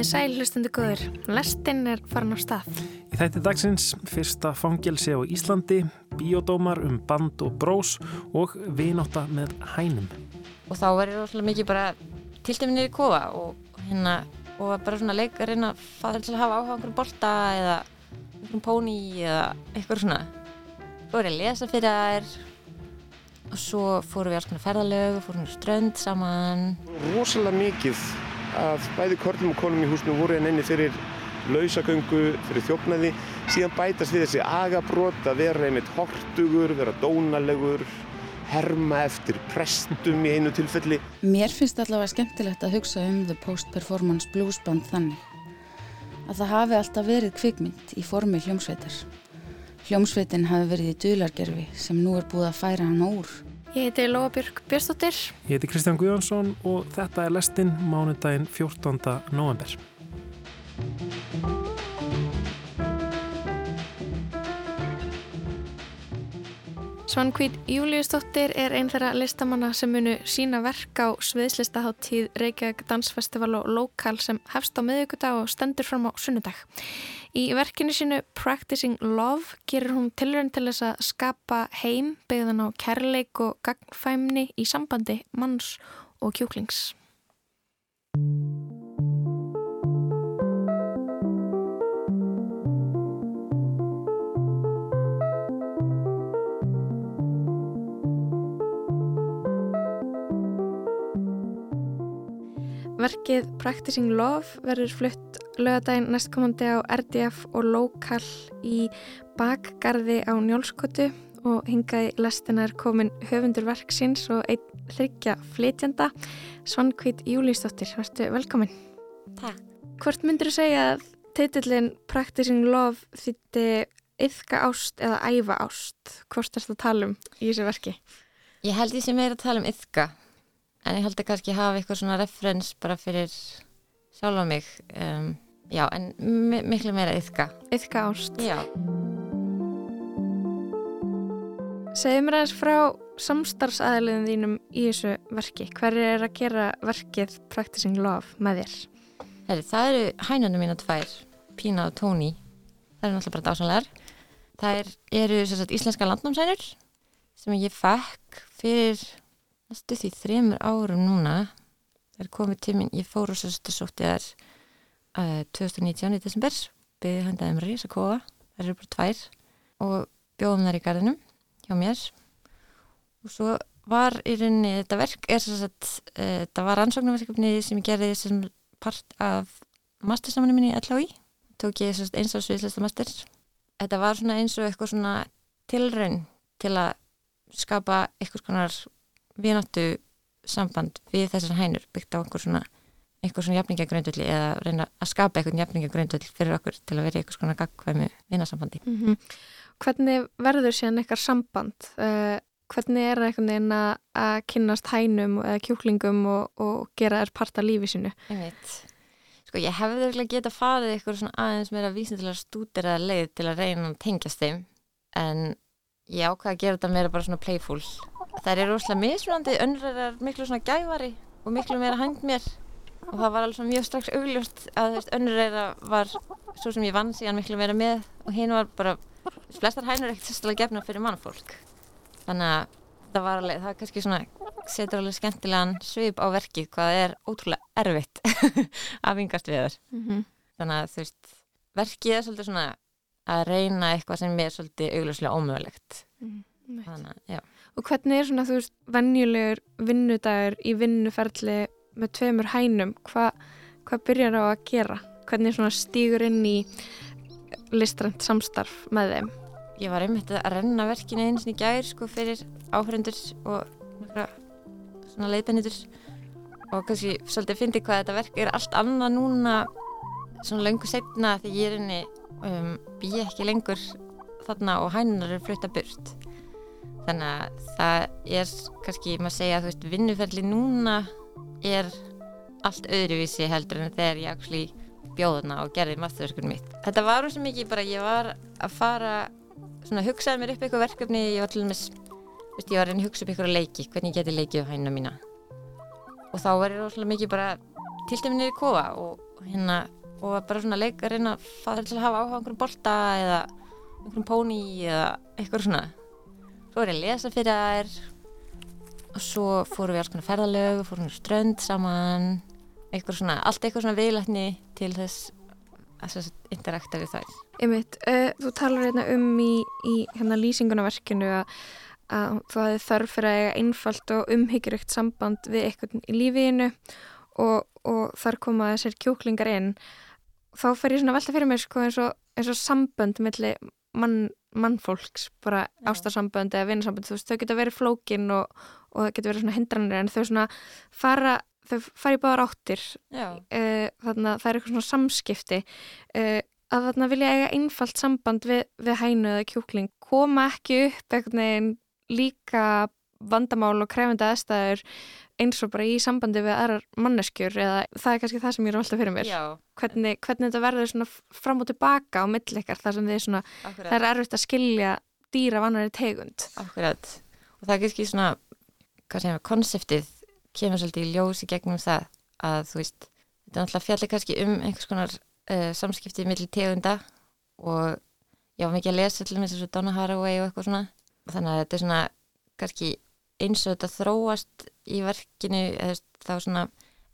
Komið sæl hlustundu góður. Lestinn er farin á stað. Í þætti dagsins fyrsta fangelsi á Íslandi, biodómar um band og brós og vináta með hænum. Og þá var ég rosalega mikið bara tilteminir í kofa og hérna og bara svona leik að reyna að fara til að hafa áhuga einhverjum bolta eða einhverjum póni eða eitthvað svona. Svo var ég að lesa fyrir þær og svo fórum við alls konar ferðalög, fórum við strönd saman. Rosalega mikið að bæði körlum og konum í húsinu voru en einni fyrir lausagöngu, fyrir þjófnaði. Síðan bætast við þessi agabrót að vera einmitt hortugur, vera dónalegur, herma eftir prestum í einu tilfelli. Mér finnst allavega skemmtilegt að hugsa um The Post-Performance Bluesband þannig að það hafi alltaf verið kvikmynd í formi hljómsveitar. Hljómsveitin hafi verið í dulargerfi sem nú er búið að færa hann úr. Ég heiti Lóabjörg Björnstóttir. Ég heiti Kristján Guðjónsson og þetta er lestinn mánudaginn 14. november. Svankvít Júliusdóttir er einn þeirra listamanna sem munu sína verk á sviðslistaháttíð Reykjavík Dansfestival og Lokal sem hefst á miðugudag og stendur fram á sunnudag. Í verkinu sínu Practicing Love gerir hún tilrönd til þess að skapa heim byggðan á kærleik og gangfæmni í sambandi manns og kjúklings. Verkið Practicing Love verður flutt lögadaginn næstkomandi á RDF og Lokal í bakgarði á Njálskotu og hingaði lestina er komin höfundur verksins og einn þryggja flytjanda Svankvít Júlísdóttir, verðstu velkomin. Takk. Hvort myndur þú segja að teitillin Practicing Love þýtti yfka ást eða æfa ást? Hvort er þetta að tala um í þessu verki? Ég held því sem er að tala um yfka en ég held að kannski hafa eitthvað svona referens bara fyrir sjálfa mig. Um, já, en miklu meira yfka Yfka ást Já Segðu mér aðeins frá samstarfsæðilegum þínum í þessu verki. Hver er að gera verkið Practicing Love með þér? Heri, það eru hænunum mína tvær, Pína og Tóni. Það eru náttúrulega bara dásanlegar. Það er, eru sagt, íslenska landnámsænur sem ég fekk fyrir næstu því þremur árum núna. Það er komið tíminn, ég fór og sótti þær uh, 2019 í desember, byggði handaðum Rísakofa, það eru bara tvær. Og bjóðum þær í garðinum hjá mér. Og svo var í rauninni þetta verk er svo að uh, þetta var ansóknarverkefni sem ég gerði sem part af mastersaminu minni í LHI tók ég eins á sviðslista master. Þetta var svona eins og eitthvað svona tilraun til að skapa eitthvað konar vináttu samband við þessar hænur byggt á einhver svona einhver svona jafningagröndulli eða reyna að skapa einhvern jafningagröndull fyrir okkur til að vera einhvers konar gagkvæmi vinasambandi Mm -hmm. Hvernig verður síðan eitthvað samband? Uh, hvernig er það einhvern veginn að, að kynnast hænum eða kjúklingum og, og gera þér part af lífi sinu? Ég veit. Sko ég hefði ekki getað farið eitthvað svona aðeins meira vísindilega stúderaða leið til að reyna að tengjast þeim en ég ákvaði að gera þetta meira bara svona playful. Það er rosalega mismunandi, önnur er miklu svona gævari og miklu meira hægt mér og það var alveg mjög strax augljóst að veist, önnur er var svo sem ég vann síðan miklu meira með. Og hinn var bara flestar hænur ekkert sérstaklega gefna fyrir mannfólk. Þannig að það var alveg það kannski svona setur alveg skemmtilegan svip á verkið hvað er ótrúlega erfitt að vingast við þar Mm -hmm. þannig að þú veist verkið er svolítið svona að reyna eitthvað sem er svolítið augljóslega ómögulegt. Mm þannig að já. Og hvernig er svona, þú veist, venjulegur vinnudagur í vinnuferli með tveimur hænum? Hva, hvað byrjar á að gera? Hvernig stígur inn í listrænt samstarf með þeim? ég var einmitt að renna verkinu eins og í gær sko fyrir áhörundur og leiðbennitur og kannski svolítið fyndi hvað þetta verk er allt annað núna svona löngu setna því ég er henni um, bý ekki lengur þarna og hænunar eru flutta burt þannig að það er kannski maður segja að vinnuferli núna er allt öðruvísi heldur en þegar ég actually bjóðuna og gerði masterverkunum mitt. Þetta var rosa mikið bara ég var að fara svona hugsaði mér upp eitthvað verkefni ég var til dæmis, veist, ég var að reyna að hugsa upp eitthvað leiki, hvernig ég geti leikið á hænuna mína. Og þá var ég rosalega mikið bara tiltum niður í kofa og hérna og bara svona að leika að reyna að fara til að hafa áhuga á einhverjum bolta eða einhverjum póni eða eitthvað svona. Svo er ég að lesa fyrir þær og svo fórum við alls konar ferðalög fórum við strönd saman eitthvað svona, allt eitthvað svona viðlætni til þess að þess að interakta við þær. Einmitt, uh, þú talar hérna um í, í hérna lýsingunarverkinu að, að þú hafið þörf fyrir að eiga einfalt og umhyggjurugt samband við eitthvað í lífiðinu og, og þar koma þessir kjúklingar inn. Þá fer ég svona velta fyrir mér sko eins og, eins og sambönd melli mann, mannfólks, bara ástarsambönd eða vinnasambönd, þú veist, þau geta verið flókin og, og það geta verið svona hindranir en þau svona fara, þau fara í báðar áttir. Uh, þarna það er eitthvað svona samskipti. Uh, að þarna vilja eiga einfalt samband við, við hænu eða kjúkling koma ekki upp einhvern veginn líka vandamál og krefandi aðstæður eins og bara í sambandi við aðrar manneskjur eða það er kannski það sem ég er alltaf fyrir mér. Hvernig, hvernig þetta verður svona fram og tilbaka á millikar þar sem þið svona það er erfitt að skilja dýra af annari tegund. Akkurat. Og það er kannski svona hvað segja, konseptið kemur svolítið í ljós í gegnum það að þú veist, þetta er náttúrulega fjallir kannski um einhvers konar uh, samskipti millir tegunda og ég var mikið að lesa til þess að Donna Haraway og eitthvað svona. Og þannig að þetta er svona kannski eins og þetta þróast í verkinu eða þá svona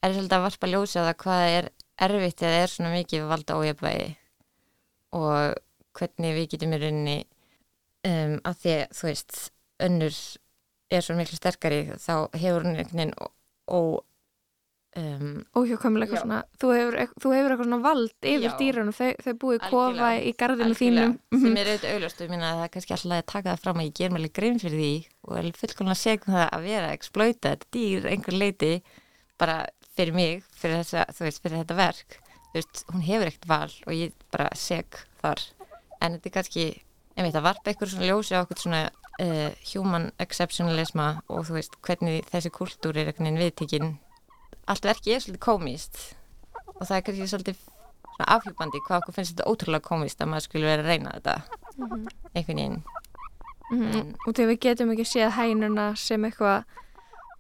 er svolítið að varpa ljósi á það hvað er erfitt eða er svona mikið valda ójöfvægi og hvernig við getum í rauninni um, að því að þú veist önnur er svo miklu sterkari þá hefur hún einhvern veginn ó um, eitthvað svona þú hefur, þú hefur eitthvað svona vald yfir dýrunum þau, þau búið kofa í algjörlega, þínum. Mhm. sem er auðvitað auðlust og ég minna að það er kannski alltaf að taka það fram að ég ger alveg grein fyrir því og er fullkomlega segum það að vera að exploita þetta dýr einhver leiti bara fyrir mig, fyrir, þessa, veist, fyrir þetta verk. Veist, hún hefur ekkert val og ég bara seg þar. En þetta er kannski, einmitt að varpa eitthvað svona ljósi á eitthvað svona uh, human exceptionalisma og þú veist hvernig þessi kultúr er einhvern veginn viðtekinn allt verki er svolítið komist og það er kannski svolítið afhjúpandi hvað okkur finnst þetta ótrúlega komist að maður skulle vera að reyna þetta. Einhvern veginn. Mhm. En- og þegar við getum ekki séð hænuna sem eitthvað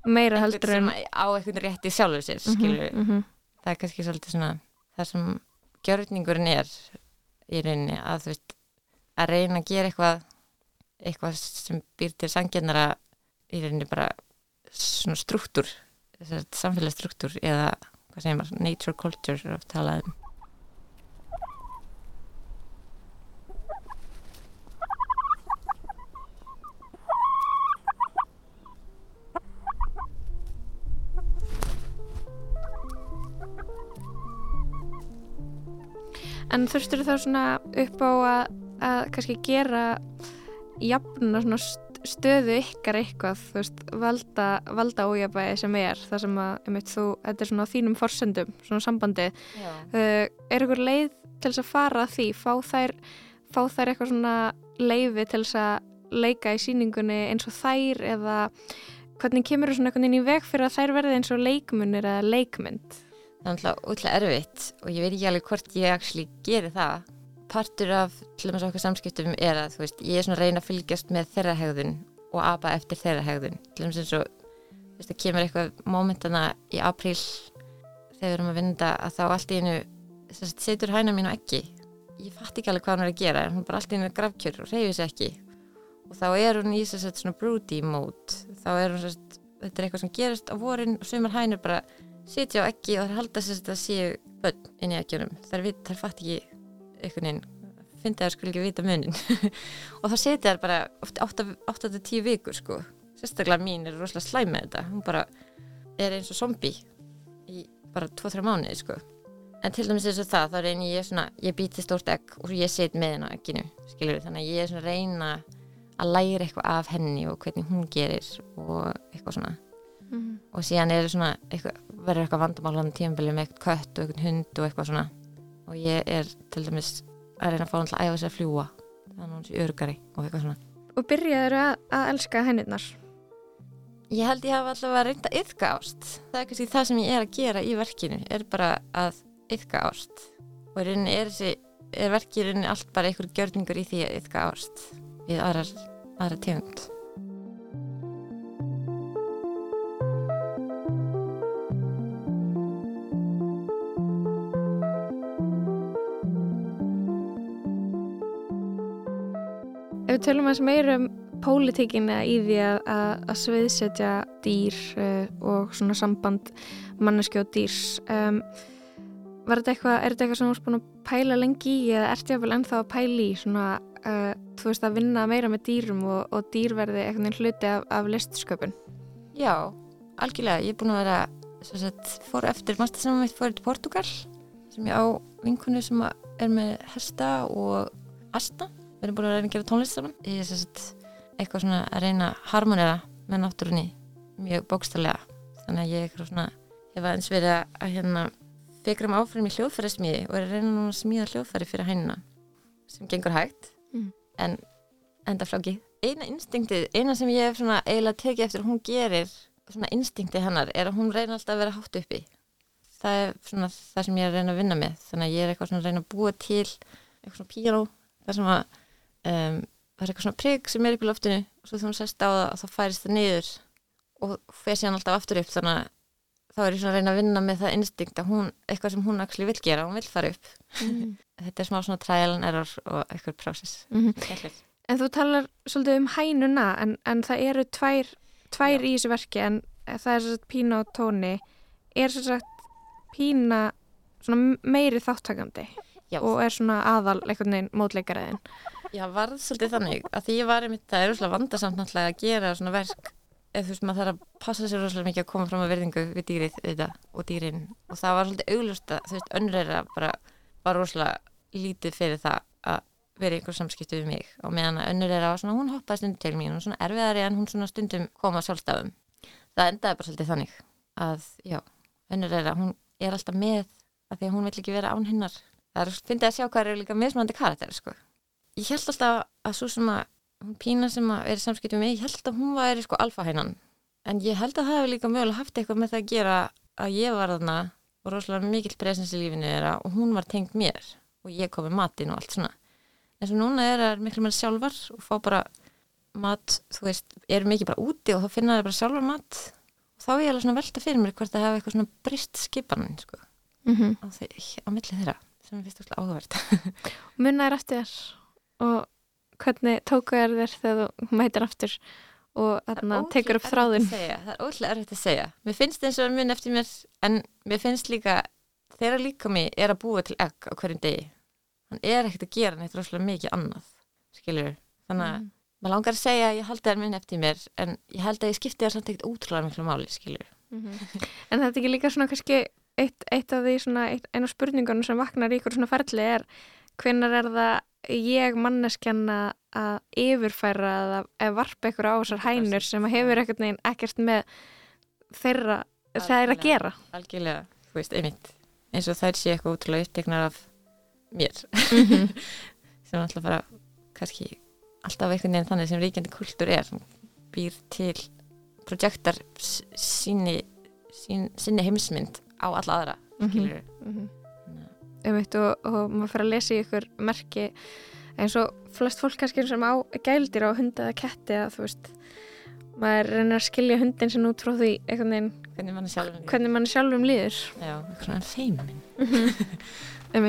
meira heldur en á einhvern rétti sjálfur sér skilur Mhm, mhm. það er kannski svolítið svona það sem gjörningurinn er í rauninni að þú veist að reyna að gera eitthvað eitthvað sem býr til sangjennara í rauninni bara svona struktúr samfélagsstruktúr eða hvað segir maður, nature culture er oft en þurftur þá svona upp á að, að kannski gera jafnuna svona st- stöðu ykkar eitthvað þú veist, valda, valda ójabæði sem er það sem að, einmitt, þú, þetta er svona á þínum forsendum, svona sambandi uh, er ykkur leið til þess að fara að því, fá þær fá þær eitthvað svona leiði til þess að leika í síningunni eins og þær eða hvernig kemur þú svona einhvern veginn í veg fyrir að þær verði eins og leikmunir eða leikmynd það er alltaf útlega erfitt og ég veit ekki alveg hvort ég actually geri það. Partur af til dæmis okkar samskiptum er að veist, ég er svona að reyna að fylgjast með þeirra hegðun og apa eftir þeirra hegðun. Til dæmis eins og það kemur eitthvað mómentana í apríl þegar við erum að vinda að þá allt í einu situr hæna mín og ekki ég fatt ekki alveg hvað hún er að gera hún er bara allt í einu grafkjör og reyfir sér ekki. Og þá er hún í sem sagt, svona broody mode. Þá er hún sagt, þetta er eitthvað sem gerist á vorin og sumar hænur bara sitja á ekki og halda sér að það séu börn inn í ekkjunum vit, þær fatt ekki einhvern veginn fyndi að þær skulle ekki vita munin. Og þá sitja þær bara oft 8-10 vikur sko. Sérstaklega mín er rosalega slæm með þetta. Hún bara er eins og zombi í bara 2-3 mánuði sko. En til dæmis eins og það þá reynir ég svona ég býti stórt egg og ég sit með henn á egginu skilur þannig að ég er svona að reyna að læra eitthvað af henni og hvernig hún gerir og eitthvað svona. Og síðan er svona eitthvað, verður eitthvað vandamál hann tímabili með eitthvað kött og eitthvað hund og eitthvað svona. Og ég er til dæmis að reyna að fá hann til að æfa sér að fljúa þannig að hún sé örgari og eitthvað svona. Og byrjaður að, að elska hennirnar? Ég held ég hafa reynd að yfka ást. Það er kannski það sem ég er að gera í verkinu er bara að yfka ást. Og í rauninni er er verkið í rauninni allt bara einhver gjörningur í því að yfka ást við aðrar, aðrar tegund við tölum aðeins meira um pólitíkina í því að, að, að sviðsetja dýr uh, og svona samband manneski og dýrs. Um, var þetta eitthvað, er þetta eitthvað sem þú erst búin að pæla lengi í eða ert ég að vel ennþá að pæla í svona, uh, þú veist að vinna meira með dýrum og, og dýrverði eitthvað hluti af, af listsköpun? Já, algjörlega, ég er búin að vera sagt, fór eftir mastersamum mitt fór til Portugal sem ég á vinkunu sem er með hesta og asta, við erum búin að reyna að gera tónlist saman. Ég er sagt, eitthvað svona að reyna að harmonera með náttúrunni mjög bókstallega þannig að ég er svona ég var eins verið að hérna fikra um áfram í hljóðfæri smíði og er að reyna núna að smíða hljóðfæri fyrir hænuna sem gengur hægt mm. en enda ekki eina instinktið, eina sem ég hef svona eiginlega tekið eftir hún gerir svona instinktið hennar er að hún reyna alltaf að vera hátt uppi. Það er svona það sem ég er að reyna að vinna með. Þannig að ég er eitthvað svona að reyna að búa til eitthvað svona píjánó það sem að um, það er eitthvað svona prigg sem er upp í loftinu og svo þú sérst á það og þá færist það niður og fer síðan alltaf aftur upp þannig að þá er ég svona að reyna að vinna með það instinkt að hún, eitthvað sem hún actually vil gera, hún vil fara upp mm. þetta er smá svona trial and error og eitthvað process mm -hmm. En þú talar svolítið um hænuna en, en það eru tvær, tvær í þessu verki en það er svona pína og tóni er svona pína svona meiri þáttakandi Já. og er svona aðal eitthvað neinn mótleikaraðin Já, varð svolítið þannig að því ég var í mitt, það er úrslega vandarsamt náttúrulega að gera svona verk eða þú veist maður þarf að passa sér rosalega mikið að koma fram að verðingu við dýrið þetta og dýrin. Og það var svolítið auglust að þú veist önnreira bara var rosalega lítið fyrir það að vera einhver samskiptu við mig. Og meðan að önnreira var svona hún hoppaði stundum til mín og svona erfiðari en hún svona stundum koma sjálfstafum það endaði bara svolítið þannig að já, önnreira hún er alltaf með að því að hún vill ekki vera án hinnar það er, finnst ég að sjá hvað er líka mismunandi karakter sko. Ég held alltaf að svo sem að hún pína sem að er samskipt með mig, ég held að hún væri sko alfahænan, en ég held að það hefur líka mögulega haft eitthvað með það að gera að ég var þarna og rosalega mikill presens í lífinu þeirra og hún var tengt mér og ég kom með matin og allt svona. En svo núna er það miklu meira sjálfar og fá bara mat, þú veist, eru mikið bara úti og þá finna það bara sjálfar mat. Og þá er ég alveg svona velta fyrir mér hvert að hafa eitthvað svona brist skipan sko, mm -hmm. á, á milli þeirra sem ég finnst áhugavert. Munna er eftir þér og hvernig tóku er þér þegar þú mætir aftur? Og þarna tekur upp þráðun það er ótrúlega erfitt að segja. Mér finnst eins og mun eftir mér en mér finnst líka þeirra líka mig er að búa til egg á hverjum degi. Hann er ekkert að gera neitt rosalega mikið annað skilur, þannig að mm. maður langar að segja að ég haldi það mun eftir mér en ég held að ég skipti það samt ekkert útrúlega miklu máli skilur mm -hmm. En þetta er ekki líka svona kannski eitt, eitt af því svona einu spurningunum sem vaknar í ykkur svona ferli er hvenar er það ég manneskjanna að yfirfæra eða varpa ykkur á þessar hænur sem hefur ekkert neginn ekkert með þeirra það er að gera. Algjörlega, þú veist, einmitt. Eins og þær sé eitthvað útrúlega upptegnar af mér. -hmm. sem alltaf bara kannski alltaf einhvern veginn þannig sem ríkjandi kultur er. Býr til projektar síni sín, síni heimsmynd á alla aðra skilur mm -hmm um og, og maður fyrir að lesa í ykkur merki eins og flest fólk kannski sem á gældir á hund eða ketti að þú veist maður reynir að skilja hundin sem út frá því veginn, hvernig mann sjálfum, hvernig mann sjálfum líður. Já, eitthvað feimin um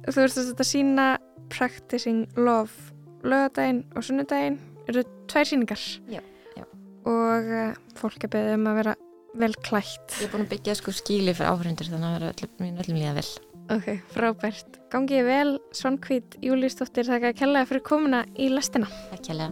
Þú veist þetta sína Practicing Love lögadaginn og sunnudaginn. Eru tvær síningar já, já. og uh, fólk er beðið um að vera vel klætt Ég er búin að byggja sko skíli fyrir áhörundur þannig að það er öllum, mín öllum líða vel Ok, frábært. Gangið vel, Svankvít Júliusdóttir, þakka að kellaði fyrir komuna í lastina. Takk kella.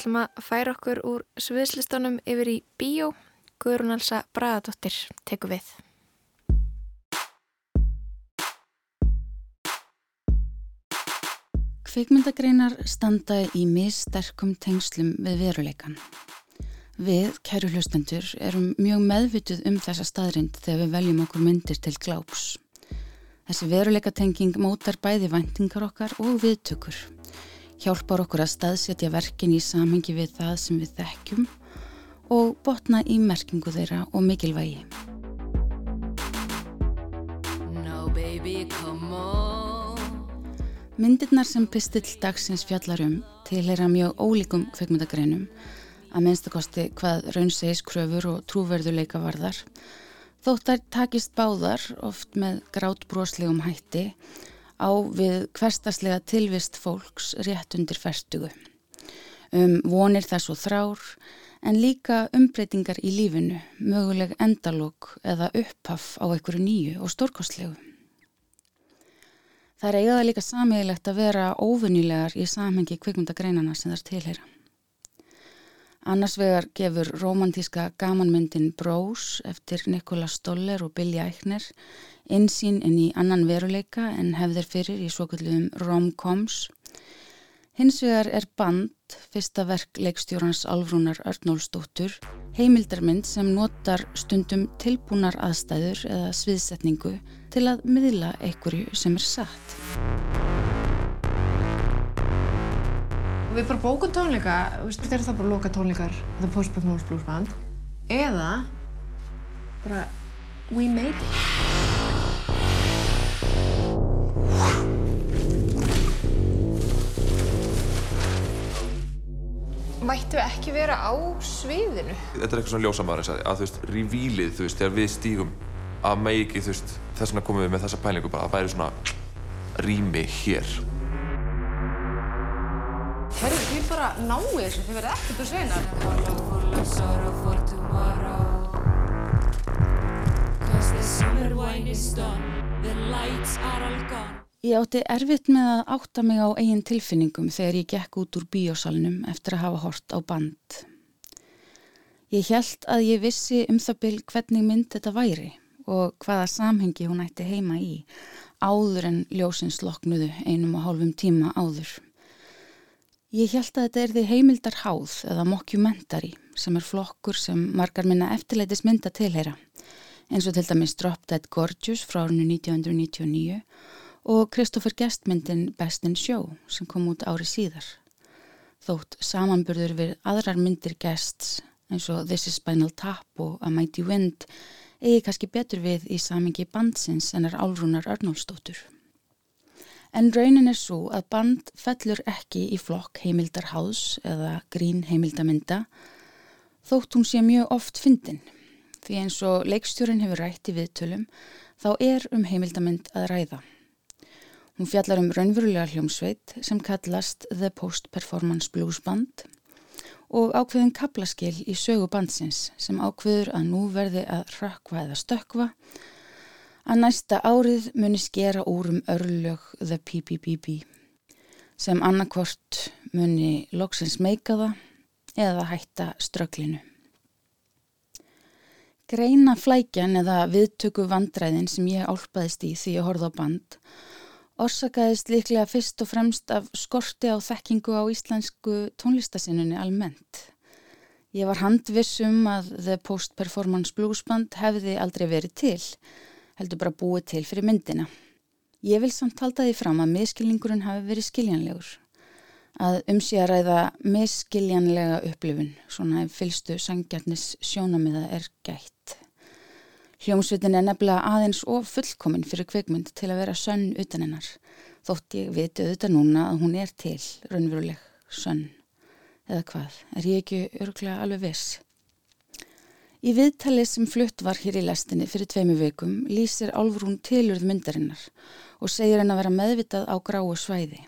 Ætlum að færa okkur úr sviðslistunum yfir í bíó. Guðrún Alsa Bragadóttir teku við. Kvikmyndagreinar standa í missterkum tengslum við veruleikan. Við, kæru hlustendur, erum mjög meðvituð um þessa staðrind þegar við veljum okkur myndir til gláps. Þessi veruleikatenging mótar bæði væntingar okkar og viðtökur. Hjálpar okkur að staðsetja verkin í samhengi við það sem við þekkjum og botna í merkingu þeirra og mikilvægi. Myndirnar sem pistill dagsins fjallarum tilhera mjög ólíkum kveikmyndagreinum að minnstakosti hvað raunsegis kröfur og trúverðuleika varðar þótt þær takist báðar oft með grátbróslegum hætti á við hverstaslega tilvist fólks rétt undir ferstugu. Um vonir þess og þrár en líka umbreytingar í lífinu, möguleg endalók eða upphaf á einhverju nýju og stórkostlegu. Það er eigaða líka samíðilegt að vera óvinnilegar í samhengi kvikmyndagreinana sem þar tilheyra. Annars vegar gefur romantíska gamanmyndin Brós eftir Nikola Stoller og Billy Eichner einsýn inn í annan veruleika en hefðir fyrir í svokulluðum rom-coms. Hins vegar er Band, fyrsta verk leikstjórans Alfrúnar Örnólsdóttur, heimildarmynd sem notar stundum tilbúnar aðstæður eða sviðsetningu til að miðla einhverju sem er satt. Við bara bókum tónleika, þetta er það bara loka tónleikar The Post Performance Blues Band eða bara We Made It. Mættu við ekki vera á sviðinu? Þetta er eitthvað svona ljósamæður að þú veist, revílið, þú veist, þegar við stígum að megi þú veist, þess vegna komum við með þessa pælingu bara að væri svona rými hér. Bara náðu þessu, þið verði ekkert úr sveinar. Ég átti erfitt með að átta mig á eigin tilfinningum þegar ég gekk út úr bíósalunum eftir að hafa hort á band. Ég held að ég vissi um það byrj hvernig mynd þetta væri og hvaða samhengi hún ætti heima í áður en ljósins loknuðu einum og hálfum tíma áður. Ég held að þetta er því heimildar háð eða mockumentary sem er flokkur sem margar minna eftirleitis mynda tilheyra eins og til dæmis Drop Dead Gorgeous frá árinu 1999 og Kristófur Gestmyndin Best in Show sem kom út ári síðar. Þótt samanburður við aðrar myndir Gests eins og This is Spinal Tap og A Mighty Wind eigi kannski betur við í samingi bandsins en er álrúnar Arnóldsdóttur. En raunin er svo að band fellur ekki í flokk heimildarháðs eða grín heimildamynda þótt hún sé mjög oft fyndin því eins og leikstjórin hefur rætt í viðtölum þá er um heimildamynd að ræða. Hún fjallar um raunverulega hljómsveit sem kallast The Post Performance Blues Band og ákveðin kaplaskil í sögu bandsins sem ákveður að nú verði að rökkva eða stökkva að næsta árið muni skera úr um örlög The PPPB sem annarkvort muni loksins meika það eða hætta ströglinu. Greina flækjan eða viðtöku vandræðin sem ég álpaðist í því að horfa á band orsakaðist líklega fyrst og fremst af skorti á þekkingu á íslensku tónlistasinnunni almennt. Ég var handvissum að The Post Performance Blues Band hefði aldrei verið til, heldur bara búið til fyrir myndina. Ég vil samt halda því fram að miskilningurinn hafi verið skiljanlegur. Að umsýja ræða miskiljanlega upplifun, svona fylstu sangjarnis sjónamiða er gætt. Hljómsvitin er nefnilega aðeins og fullkomin fyrir kveikmynd til að vera sönn utan hennar. Þótt ég viti auðvitað núna að hún er til, raunveruleg, sönn. Eða hvað, er ég ekki örglega alveg viss? Í viðtalið sem flutt var hér í lestinni fyrir tveimu veikum lýsir Álfrún tilurð myndarinnar og segir henn að vera meðvitað á gráu svæði.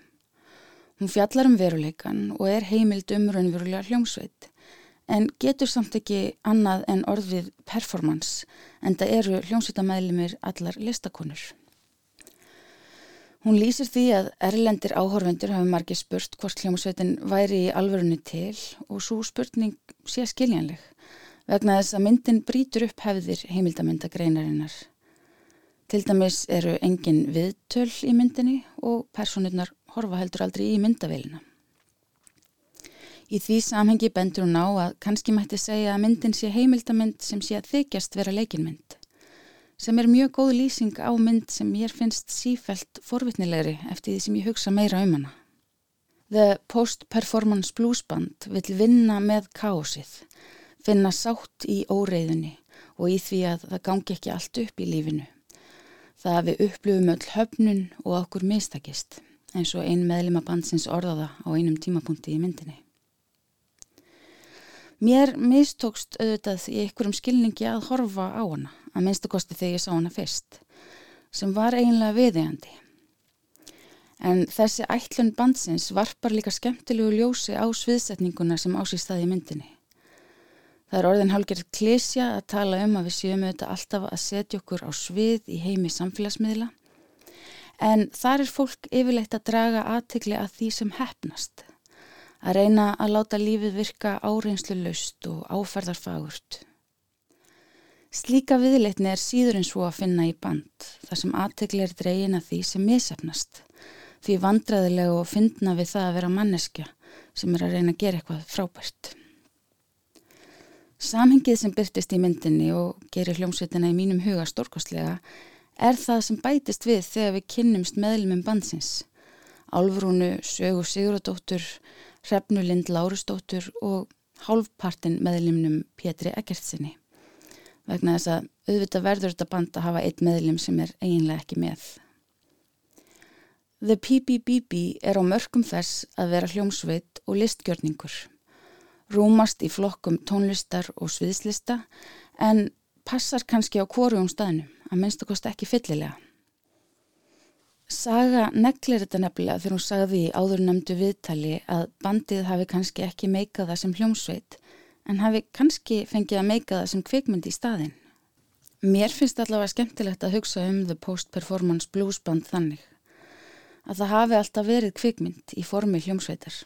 Hún fjallar um veruleikan og er heimild um raunverulega hljómsveit en getur samt ekki annað en orðið performance en það eru hljómsveitamæðlimir allar listakonur. Hún lýsir því að erlendir áhorfendur hafi margir spurt hvort hljómsveitin væri í alvörunni til og svo spurning sé skiljanleg vegna þess að myndin brítur upp hefðir heimildamindagreinarinnar. Til dæmis eru engin viðtöl í myndinni og personurnar horfa heldur aldrei í myndavélina. Í því samhengi bendur hún á að kannski mætti segja að myndin sé heimildamind sem sé að þykjast vera leikinmynd, sem er mjög góð lýsing á mynd sem ég finnst sífælt forvitnilegri eftir því sem ég hugsa meira um hana. The Post-Performance Blues Band vil vinna með káosið, finna sátt í óreiðunni og í því að það gangi ekki allt upp í lífinu. Það að við upplöfum öll höfnun og okkur mistakist, eins og ein meðlima bandsins orðaða á einum tímapunkti í myndinni. Mér mistókst auðvitað í einhverjum skilningi að horfa á hana, að minnstakosti þegar ég sá hana fyrst, sem var eiginlega viðegandi. En þessi ætlun bandsins varpar líka skemmtilegu ljósi á sviðsetninguna sem ásýst það í myndinni. Það er orðin hálgerð klísja að tala um að við séum auðvitað alltaf að setja okkur á svið í heimi samfélagsmiðla, en þar er fólk yfirleitt að draga aðtegli að því sem hefnast að reyna að láta lífið virka áreinslu laust og áferðarfagurt. Slíka viðleitni er síður en svo að finna í band, þar sem aðtegli er dregin að því sem misefnast, því vandraðilegu og fyndna við það að vera manneskja sem er að reyna að gera eitthvað frábært. Samhengið sem byrtist í myndinni og gerir hljómsveitina í mínum huga stórkostlega er það sem bætist við þegar við kynnumst meðlumum bandsins. Álfrúnu, Sögu Sigurðardóttur, Hrefnulind Lárustóttur og hálfpartin meðlimnum Pétri Eggertsinni vegna þess að auðvitað verður þetta band að hafa eitt meðlim sem er eiginlega ekki með. The PBBB er á mörgum þess að vera hljómsveit og listgjörningur. Rúmast í flokkum tónlistar og sviðslista en passar kannski á kvorjum staðnum að minnst okkost ekki fyllilega. Saga neglir þetta nefnilega þegar hún sagði í áður nefndu viðtali að bandið hafi kannski ekki meikað það sem hljómsveit en hafi kannski fengið að meika það sem kvikmynd í staðin. Mér finnst allavega skemmtilegt að hugsa um The Post-Performance Blues Band þannig að það hafi alltaf verið kvikmynd í formi hljómsveitar.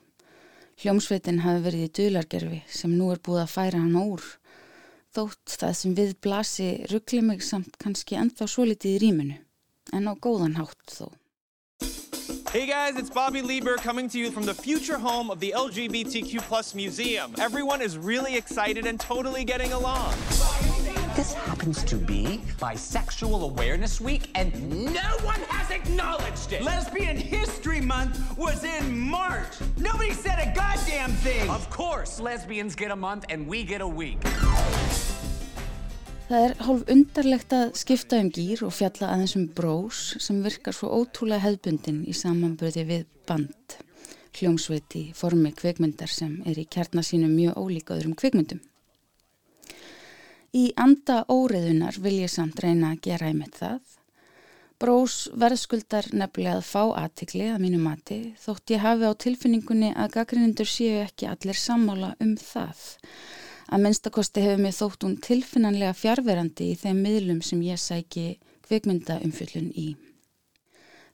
Hljómsveitin hafi verið í dulargerfi sem nú er búið að færa hann úr þótt það sem við blasi ruggli mig samt kannski ennþá svo litið í rýminu en á góðan hátt þó. Hey guys, it's Bobby Lieber coming to you from the future home of the LGBTQ plus museum. Everyone is really excited and totally getting along. This happens to be Bisexual Awareness Week, and no one has acknowledged it. Lesbian History Month was in March. Nobody said a goddamn thing. Of course, lesbians get a month and we get a week. Það er hálf undarlegt að skipta um gýr og fjalla aðeins um brós sem virkar svo ótrúlega hefðbundin í samanbyrði við band, hljómsveiti, formi kveikmyndar sem er í kjarnasínu mjög ólíka öðrum kveikmyndum. Í anda óriðunar vil ég samt reyna að gera einmitt það. Brós verðskuldar nefnilega að fá aðtikli að mínu mati þótt ég hafi á tilfinningunni að gaggrinundur séu ekki allir sammála um það. Að minnstakosti hefur mér þótt hún tilfinnanlega fjárverandi í þeim miðlum sem ég sæki kvikmyndaumfyllun í.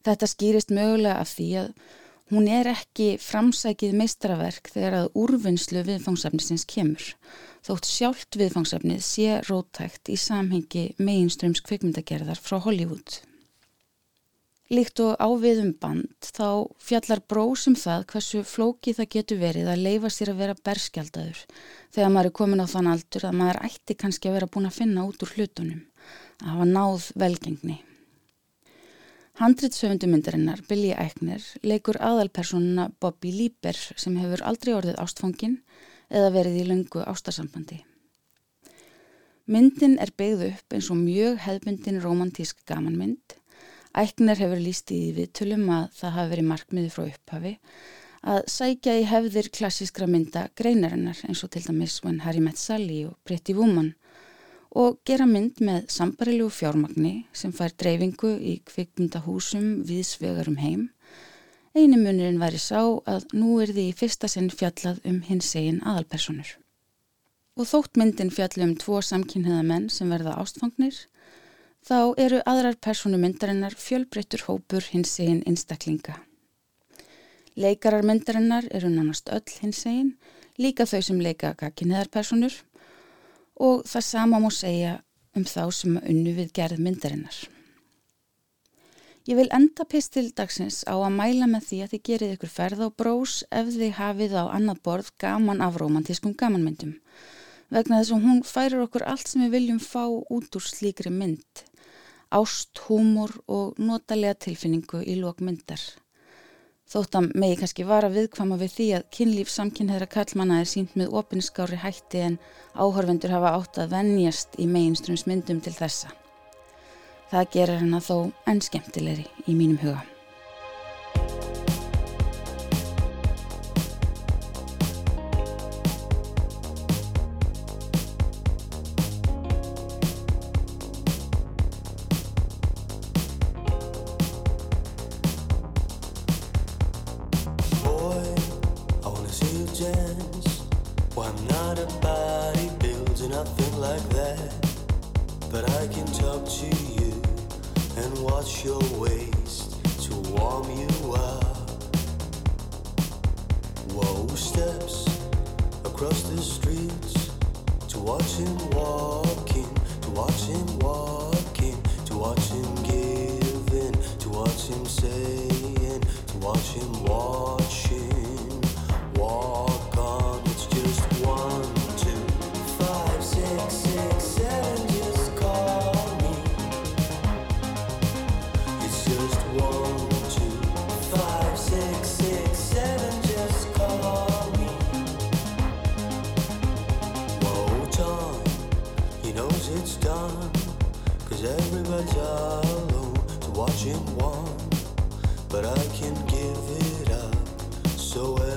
Þetta skýrist mögulega af því að hún er ekki framsækið meistraverk þegar að úrvinnslu viðfangsefnisins kemur, þótt sjálft viðfangsefnið sé rótækt í samhengi meginströms kvikmyndagerðar frá Hollywood. Líkt og áviðum band þá fjallar brósum það hversu flóki það getur verið að leifa sér að vera berskjaldadur þegar maður er komin á þann aldur að maður ætti kannski að vera búin að finna út úr hlutunum, að hafa náð velgengni. Handritsöfundumindarinnar Billy Eichner leikur aðalpersonuna Bobby Lieber sem hefur aldrei orðið ástfangin eða verið í löngu ástarsambandi. Myndin er beigð upp eins og mjög hefðbundin romantísk gamanmynd Ækner hefur líst í viðtölum að það hafi verið markmiði frá upphafi að sækja í hefðir klassískra mynda greinarinnar eins og til dæmis When Harry Met Sally og Pretty Woman og gera mynd með sambarilegu fjármagni sem fær dreifingu í kvikmyndahúsum viðsvegarum heim. Einu munurinn væri sá að nú er því í fyrsta sinn fjallað um hins egin aðalpersonur. Og þótt myndin fjallu um tvo samkynniða menn sem verða ástfangnir þá eru aðrar personumyndarinnar fjölbreyttur hópur hins eginn einstaklinga. Leikarar myndarinnar eru nánast öll hins eginn, líka þau sem leika gagginniðarpersonur og það sama má segja um þá sem unnu við gerð myndarinnar. Ég vil enda pistil dagsins á að mæla með því að þið gerið ykkur ferð á brós ef þið hafið á annað borð gaman af romantískum gamanmyndum. Vegna þess að hún færir okkur allt sem við viljum fá út úr slíkri mynd. Ást, húmor og notalega tilfinningu í lok myndar. Þóttam megi kannski vara viðkvama við því að kynlíf samkynneðra kallmanna er sínt með opinskári hætti en áhörvendur hafa átt að vennjast í meginströmsmyndum til þessa. Það gerir hana þó enn skemmtilegri í mínum huga. touch your waist to warm you up. Whoa, steps across the streets to watch him walking, to watch him walking, to watch him giving, to watch him saying, to watch him walking. To watch him walk, but I can give it up. So.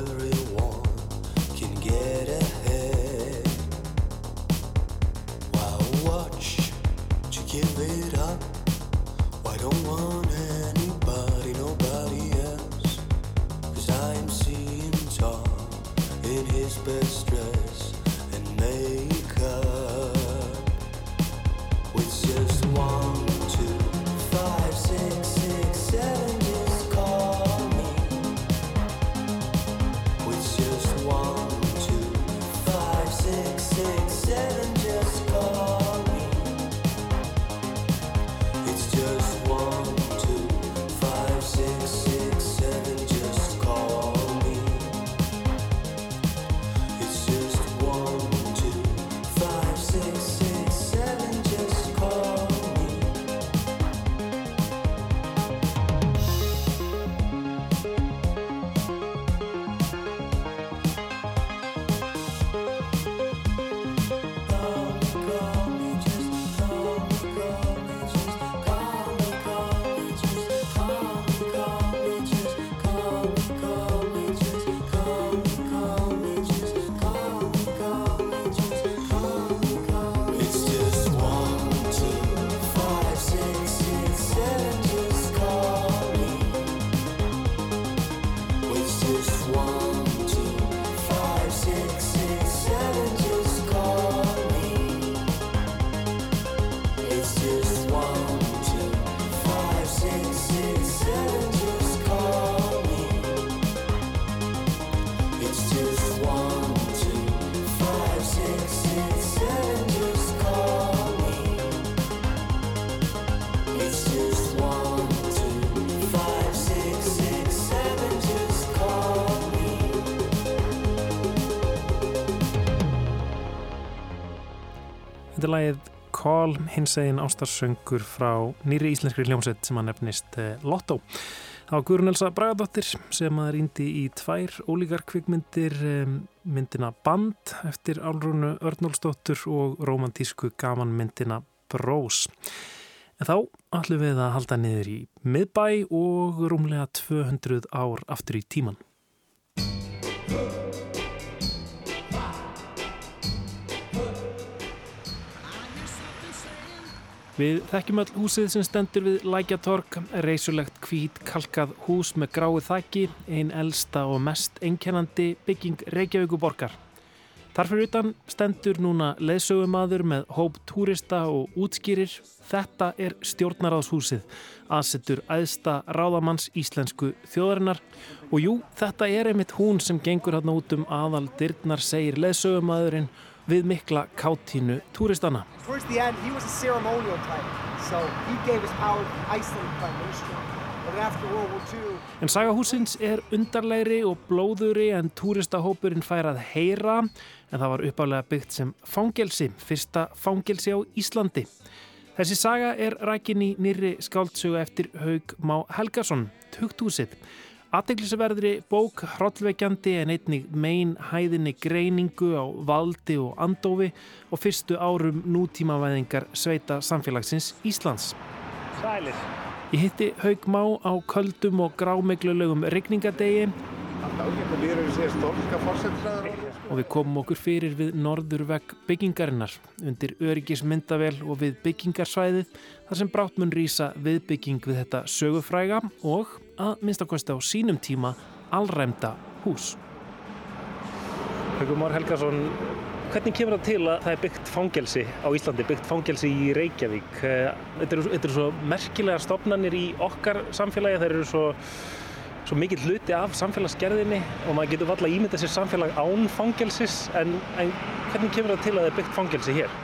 Hins egin ástarsöngur frá nýri íslenskri hljómsveit sem að nefnist eh, Lotto. Það var Guðrun Elsa Bragadóttir sem að rýndi í tvær ólíkar kvikmyndir, myndina Band eftir Álrúnu Örnólsdóttur og romantísku gamanmyndina Brós. En þá ætlum við að halda niður í miðbæ og rúmlega 200 ár aftur í tíman. Við þekkjum all húsið sem stendur við Lækjatorg, reysulegt hvít kalkað hús með grái þakki, einn elsta og mest einkennandi bygging Reykjavíkuborgar. Þarfur utan stendur núna leðsögumadur með hóp túrista og útskýrir Þetta er stjórnaráðshúsið, aðsettur æðsta ráðamanns íslensku þjóðarinnar og jú, þetta er einmitt hún sem gengur hann út um aðal dyrnar, segir leðsögumadurinn við mikla káttínu túristana. En sagahúsins er undarlegri og blóðuri en túristahópurinn fær að heyra en það var uppálega byggt sem fangelsi, fyrsta fangelsi á Íslandi. Þessi saga er rækin í nýri skáldsögu eftir Haug Má Helgason, Tugthúsið. Aðteglisverðri bók hrollveikjandi en einnig mein hæðinni greiningu á valdi og andófi og fyrstu árum nútímavæðingar sveita samfélagsins Íslands. Sælir. Ég hitti Haug Má á köldum og grámeglulegum regningadegi og við komum okkur fyrir við norðurvegg byggingarinnar undir öryggismyndavel og við byggingarsvæðið þar sem brátt mun rýsa viðbygging við þetta sögufræga og að minnstakosti á sínum tíma allræmda hús. Haugur Már Helgason, hvernig kemur það til að það er byggt fangelsi á Íslandi, byggt fangelsi í Reykjavík? Þetta eru, eru svo merkilega stofnanir í okkar samfélagi, það eru svo, svo mikill hluti af samfélagsgerðinni og maður getur valla ímyndað sér samfélag án fangelsis en, en hvernig kemur það til að það er byggt fangelsi hér?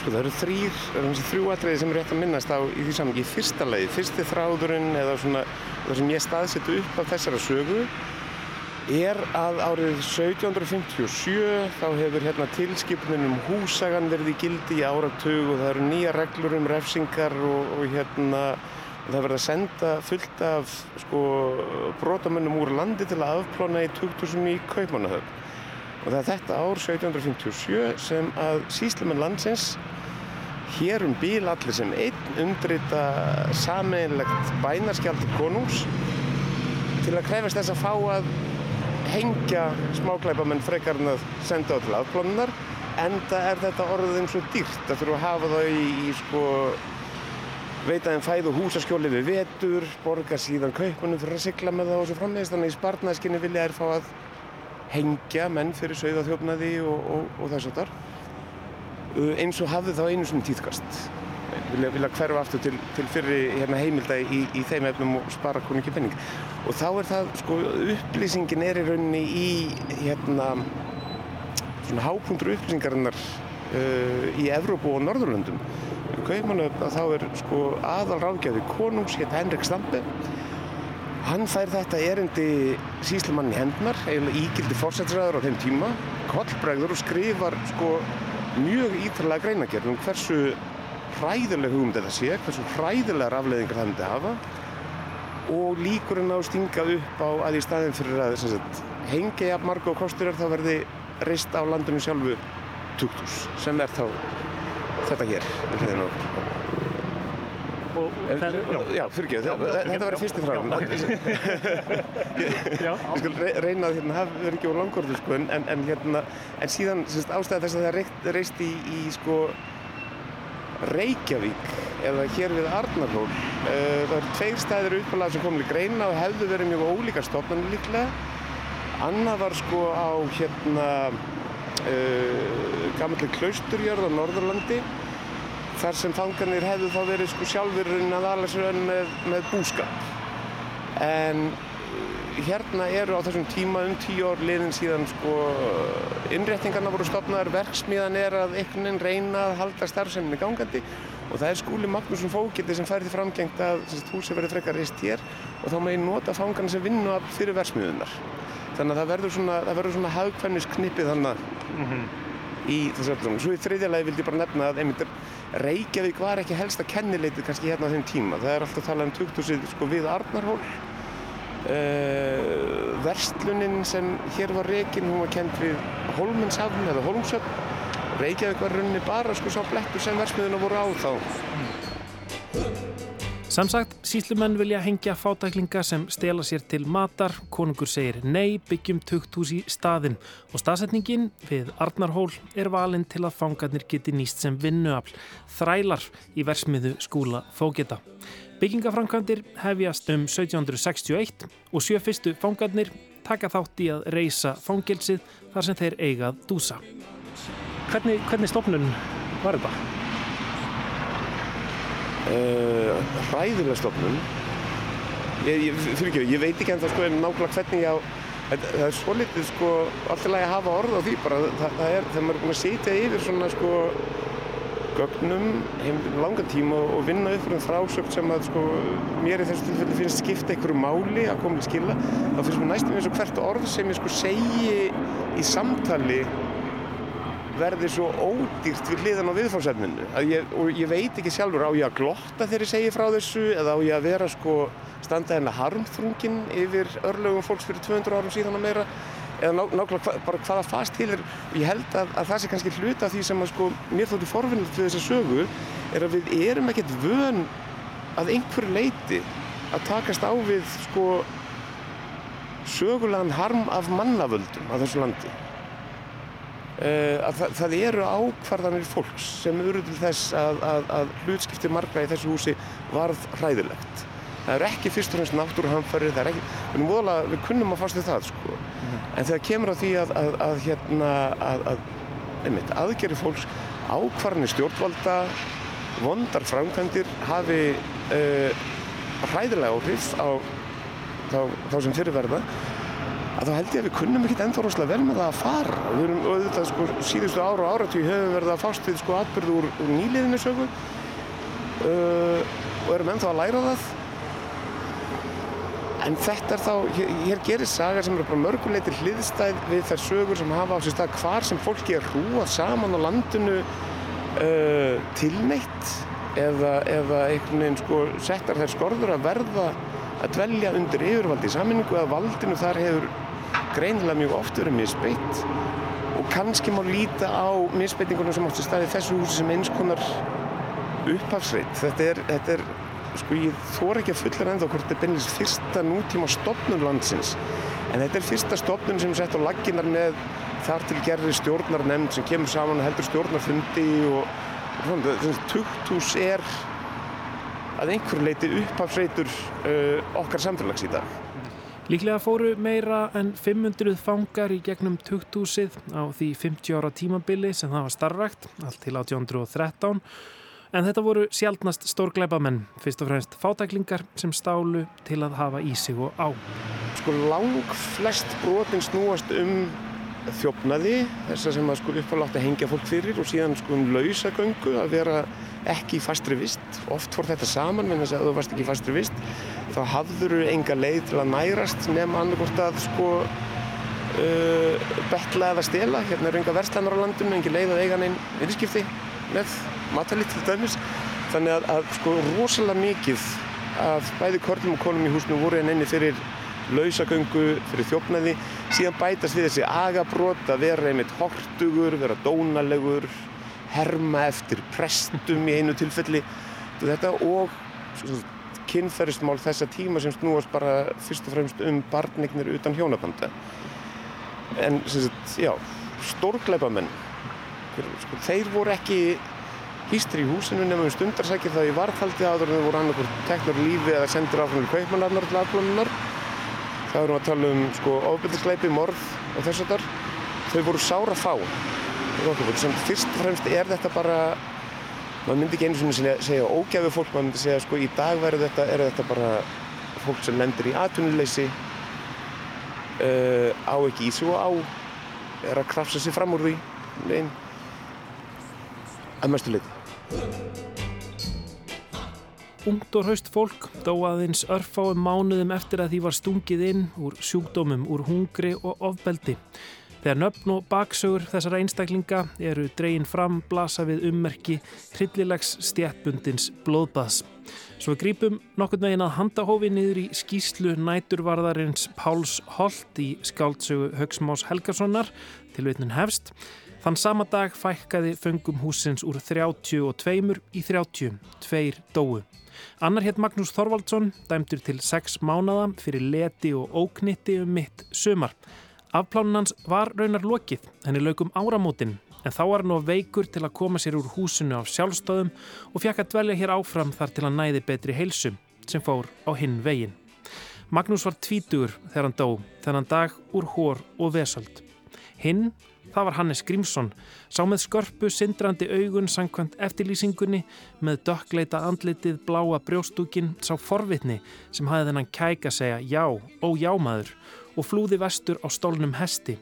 Sko það eru þrýr, það eru þrjú atriði sem er rétt að minnast á í því saman. Í fyrsta lagi, fyrsti þráðurinn eða svona það sem ég staðsetu upp af þessara sögu er að árið 1757 þá hefur hérna tilskipunin um húsagan verið í gildi í áratug og það eru nýja reglur um refsingar og, og hérna það verður að senda fullt af sko brotamönnum úr landi til að afplána í 2000 í Kaupmannahöfn. Og það er þetta ár 1757 sem að síslumenn landsins hér um bíl allir sem einn undrita sameinlegt bænarskjald konungs til að krefast þess að fá að hengja smáklæpamenn frekarinn að senda á til afplánunar enda er þetta orðið eins og dýrt að þurfa að hafa það í, í sko veita þeim fæð og húsaskjóli við vetur, borga síðan kaupunum fyrir að sigla með það og svo frammeðist þannig í spartnæskinni vilja er fá að hengja menn fyrir sögðaþjófnaði og, og, og þess að þar eins og hafði þá einu sem tíðkast. Vilja, vilja hverfa aftur til, til fyrri hérna, heimilda í, í þeim efnum og spara konu ekki penning og þá er það, sko, upplýsingin er í rauninni í hérna svona hápunktur upplýsingarinnar uh, í Evrópu og Norðurlöndum. Kaupmannöfn að þá er sko aðal ráðgjafi konungs hérna Henrik Stampe Hann fær þetta erindi síslumann í hendnar, eiginlega ígildi fórsættisræður á þeim tíma, kollbregður og skrifar sko mjög íþarlega greinagerð um hversu hræðileg hugum þetta sé, hversu hræðilegar afleðingar það myndi hafa og líkurinn á stinga upp á að í staðin fyrir að sagt, hengja jafn marga og kostur er þá verði reist á landinu sjálfu tuktus sem er þá þetta hér Er, já, já fyrir ekki, þetta var fyrsti fráðum ég skal reyna að hérna, það verður ekki úr langkorðu sko, en, en, hérna, en síðan sérst, ástæða þess að það reist, í, í sko, Reykjavík eða hér við Arnarhól uh, það eru tveir stæðir uppalað sem komið í greina og hefðu verið mjög ólíkar stofnarnir líklega. Annað var sko á hérna uh, gammalli klausturjörð á Norðurlandi þar sem fangarnir hefðu þá verið sko sjálfur að alagsröðin með, með búskap en hérna eru á þessum tíma um tíu ár liðin síðan sko innréttingarna voru stopnaðar, verksmiðan er að einhvern veginn reyna að halda starfseminni gangandi og það er skúli Magnússon Fókildi sem færði framgengt að húsi verið frekar reist hér og þá megin nota fangarna sem vinnu af fyrir verksmiðunar þannig að það verður svona, svona hagkvæmnis knippið þannig mm -hmm. í þessu öllum. Svo í þriðja lagi vildi ég bara nefna að einmitt Reykjavík var ekki helsta kennileitið kannski hérna á þeim tíma. Það er alltaf talað um tuktusið sko, við Arnarhól. Uh, verslunin sem hér var reygin, hún var kent við Holmenshafn eða Holmsöfn Reykjavík var runni bara sko sá blettur sem versmiðuna voru á þá Samsagt, síslumenn vilja hengja fátæklinga sem stela sér til matar, konungur segir nei, byggjum tukthús í staðin og staðsetningin við Arnarhól er valinn til að fangarnir geti nýst sem vinnuafl, þrælar í versmiðu skúla fógeta. Byggingafrankandir hefjast um 1761 og sjö fyrstu fangarnir taka þátt í að reysa fangilsið þar sem þeir eigað dúsa. Hvernig, hvernig stofnun var þetta? Uh, hræðilega stofnun. Ég, ég, ekki, ég veit ekki en það sko er nákvæmlega hvernig ég á Það er svo litið sko, alltaf að hafa orð á því bara, það, það er, þegar maður er búin að setja yfir svona sko gögnum heim langan tíma og, vinna upp fyrir frásökt sem að sko mér í þessu tilfelli finnst skipta einhverju máli að koma til skila, þá finnst mér næstum eins og hvert orð sem ég sko segi í samtali verði svo ódýrt við hliðan á viðfársefninu og ég veit ekki sjálfur á ég að glotta þegar ég segi frá þessu eða á ég að vera sko standa hérna harmþrungin yfir örlögum fólks fyrir 200 árum síðan og meira? Eða ná, nákvæmlega hva, bara hvaða fast til er? Og ég held að, að það sé kannski hluta því sem að sko mér þóttu forvinnilegt við þessa sögu er að við erum ekkert vön að einhverju leiti að takast á við sko sögulegan harm af mannavöldum á þessu landi að það, það eru ákvarðanir fólks sem eru til þess að, að, að hlutskipti margra í þessu húsi varð hræðilegt það eru ekki fyrst og fremst náttúruhamfæri það er ekki, við, voðalega, við kunnum að fástu það sko. mm. en þegar kemur á því að, að, að hérna einmitt, aðgeri fólks ákvarðanir stjórnvalda vondar framkvæmdir hafi uh, hræðilega áhrif á þá, þá sem fyrirverða að þá held ég að við kunnum ekkert ennþá rosalega vel með það að fara. Og við erum auðvitað sko síðustu ára og áratví höfum verið að fást við sko atbyrðu úr, úr nýliðinu sögu. Uh, og erum ennþá að læra það. En þetta er þá, hér, hér gerir sagar sem eru bara mörguleitir hliðstæð við þær sögur sem hafa á sér stað hvar sem fólki er hrúað saman á landinu uh, tilneitt eða, eða einhvern veginn sko settar þær skorður að verða að dvelja undir yfirvaldi í saminningu eða valdinu þar hefur greinilega mjög oft verið misbeitt og kannski má líta á misbeitingunum sem átti staði þessu húsi sem eins konar upphafsveit. Þetta er, þetta er, sko ég þóra ekki að fulla ennþá hvort þetta er beinleins fyrsta nútíma stopnum landsins en þetta er fyrsta stopnum sem er sett á lagginnar með þar til gerði stjórnarnemnd sem kemur saman og heldur stjórnarfundi og, og svona, tukthús er að einhverju leiti upphafsveitur uh, okkar samfélags í dag. Líklega fóru meira en 500 fangar í gegnum tukthúsið á því 50 ára tímabili sem það var starfrækt, allt til 1813 en þetta voru sjálfnast stórgleipamenn, fyrst og fremst fátæklingar sem stálu til að hafa í sig og á. Sko lang flest brotin snúast um þjófnaði, þess að sem að sko uppálátt að hengja fólk fyrir og síðan sko um lausagöngu að vera ekki í fastri vist. Oft fór þetta saman, menn þess að þú varst ekki í fastri vist, þá hafður þú enga leið til að nærast nefn annarkort að sko uh, betla eða stela. Hérna eru enga verslanar á landinu, engi leið að eiga neinn viðskipti með matalít til dæmis. Þannig að, að sko rosalega mikið af bæði kornum og konum í húsinu voru en enni fyrir lausagöngu, fyrir þjófnaði. Síðan bætast við þessi agabrót að vera einmitt hortugur, vera dónalegur, herma eftir prestum í einu tilfelli. Þetta og kynferðismál þessa tíma sem snúast bara fyrst og fremst um barnignir utan hjónabanda. En sagt, já, stórgleipamenn, sko, þeir voru ekki hýstir í húsinu nefnum við stundarsækir það í varðhaldi áður en þau voru annarkort teknar lífi eða sendir áfram í kaupmannarnar til afblununar. Það erum að tala um sko, ofbildisleipi, morð og þess að þar. Þau voru sára fá. Sem fyrst og fremst er þetta bara, maður myndi ekki einu svona segja, segja ógæfu fólk, maður myndi segja sko í dag verður þetta, er þetta bara fólk sem lendir í atvinnuleysi, uh, á ekki í og á, er að krafsa sig fram úr því, einn, að mestu leiti. Hraust fólk dó aðeins örfáum mánuðum eftir að því var stungið inn úr sjúkdómum, úr hungri og ofbeldi. Þegar nöfn og baksögur þessara einstaklinga eru dreyin fram blasa við ummerki hryllilegs stjættbundins blóðbaðs. Svo grípum nokkurn veginn að handahófi niður í skýslu næturvarðarins Páls Holt í skáldsögu Högsmás Helgarssonar til veitnun hefst. Þann sama dag fækkaði föngum húsins úr 32 í 30, tveir dóu. Annar hétt Magnús Þorvaldsson, dæmtur til 6 mánada fyrir leti og óknitti um mitt sömar. Afplánunans var raunar lokið, henni lögum áramótin, en þá var hann á veikur til að koma sér úr húsinu á sjálfstöðum og fjekk að dvelja hér áfram þar til að næði betri heilsum, sem fór á hinn vegin. Magnús var tvítugur þegar hann dó, þennan dag úr hór og vesöld. Hinn, það var Hannes Grímsson, sá með skörpu sindrandi augun sangkvæmt eftirlýsingunni með dökkleita andlitið bláa brjóstúkin sá forvitni sem hafði þennan kæk að segja já, ó já maður og flúði vestur á stólnum hesti.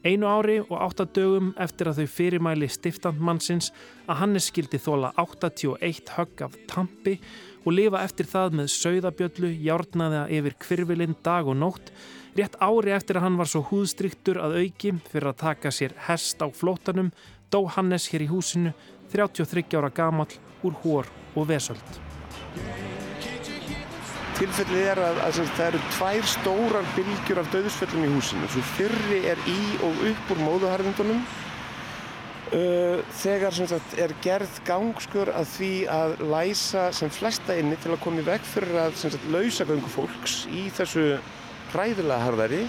Einu ári og áttadögum eftir að þau fyrirmæli stiftandmannsins að Hannes skildi þóla 81 högg af tampi og lifa eftir það með sögðabjöllu, járnaða yfir kvirvilinn dag og nótt, rétt ári eftir að hann var svo húðstryktur að auki fyrir að taka sér hest á flótanum, dó Hannes hér í húsinu, 33 ára gamall úr hór og vesöld tilfellið er að, að, að það eru tvær stórar bylgjur af döðsföllum í húsinu. Svo fyrri er í og upp úr móðuharðindunum. Uh, þegar sagt, er gerð gangskur að því að læsa sem flesta inni til að koma í veg fyrir að sagt, lausa gangu fólks í þessu hræðilega harðari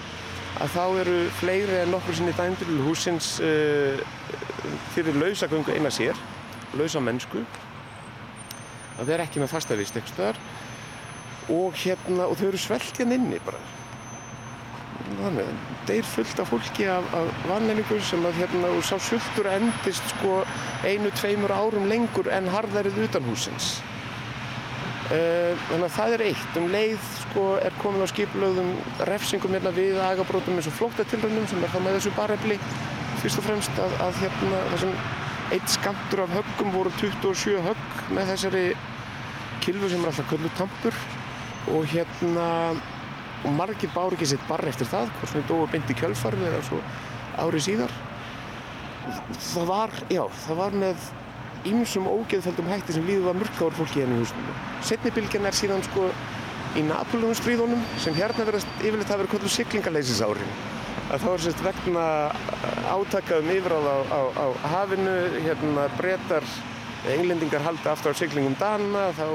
að þá eru fleiri en nokkur sinni dæmdur í húsins uh, fyrir lausa gangu eina sér, lausa mennsku að vera ekki með fastavist eitthvað og hérna, og þau eru svelt hérna inni bara. Þannig, þeir fullt af fólki af, af vanleiningu sem að hérna, og sá sultur endist sko einu, tveimur árum lengur en harðarið utan húsins uh, þannig að það er eitt. Um leið sko er komin á skiplöðum refsingum hérna við agabrótum eins og flóttatilrönnum sem er það með þessu barefli. Fyrst og fremst að, að hérna þessum eitt skamtur af höggum voru 27 högg með þessari kilfu sem er alltaf köllu tampur og hérna og margir bári ekki sitt barri eftir það hvort sem dói beint í kjölfarfi eða svo árið síðar. Það var, já, það var með ýmsum ógeðfældum hætti sem líður var mörkáður fólki hérna í húsinu setnibilgjan er síðan sko í Napoleonstríðunum sem hérna verðast yfirleitt að vera kvöldu syklingaleisinsárin að þá er sérst vegna átaka um yfiráð á, á, á hafinu hérna breytar englendingar halda aftur á syklingum dana þá